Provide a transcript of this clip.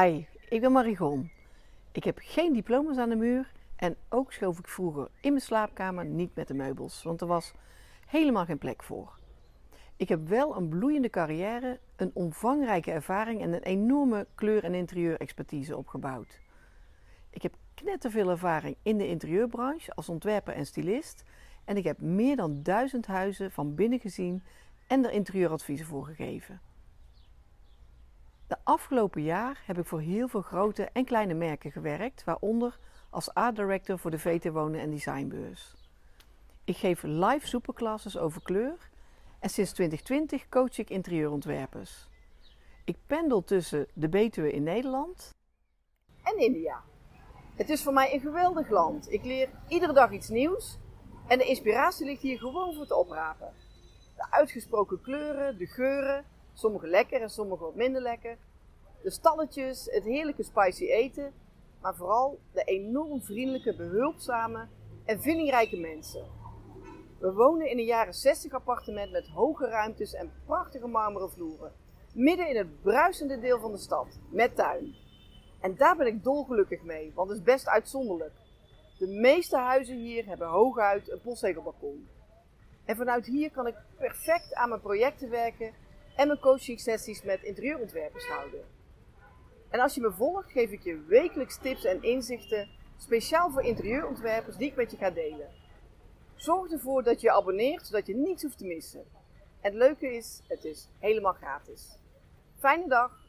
Hi, ik ben Marigon. Ik heb geen diploma's aan de muur en ook schoof ik vroeger in mijn slaapkamer niet met de meubels, want er was helemaal geen plek voor. Ik heb wel een bloeiende carrière, een omvangrijke ervaring en een enorme kleur- en interieurexpertise opgebouwd. Ik heb knetterveel ervaring in de interieurbranche als ontwerper en stylist en ik heb meer dan duizend huizen van binnen gezien en er interieuradviezen voor gegeven. De afgelopen jaar heb ik voor heel veel grote en kleine merken gewerkt, waaronder als art director voor de VT Wonen en Designbeurs. Ik geef live superclasses over kleur en sinds 2020 coach ik interieurontwerpers. Ik pendel tussen de Betuwe in Nederland en India. Het is voor mij een geweldig land. Ik leer iedere dag iets nieuws en de inspiratie ligt hier gewoon voor te oprapen. De uitgesproken kleuren, de geuren, sommige lekker en sommige wat minder lekker. De stalletjes, het heerlijke spicy eten, maar vooral de enorm vriendelijke, behulpzame en vindingrijke mensen. We wonen in een jaren 60 appartement met hoge ruimtes en prachtige marmeren vloeren. Midden in het bruisende deel van de stad, met tuin. En daar ben ik dolgelukkig mee, want het is best uitzonderlijk. De meeste huizen hier hebben hooguit een postzegelbalkon. En vanuit hier kan ik perfect aan mijn projecten werken en mijn coaching sessies met interieurontwerpers houden. En als je me volgt, geef ik je wekelijks tips en inzichten speciaal voor interieurontwerpers die ik met je ga delen. Zorg ervoor dat je je abonneert, zodat je niets hoeft te missen. En het leuke is, het is helemaal gratis. Fijne dag!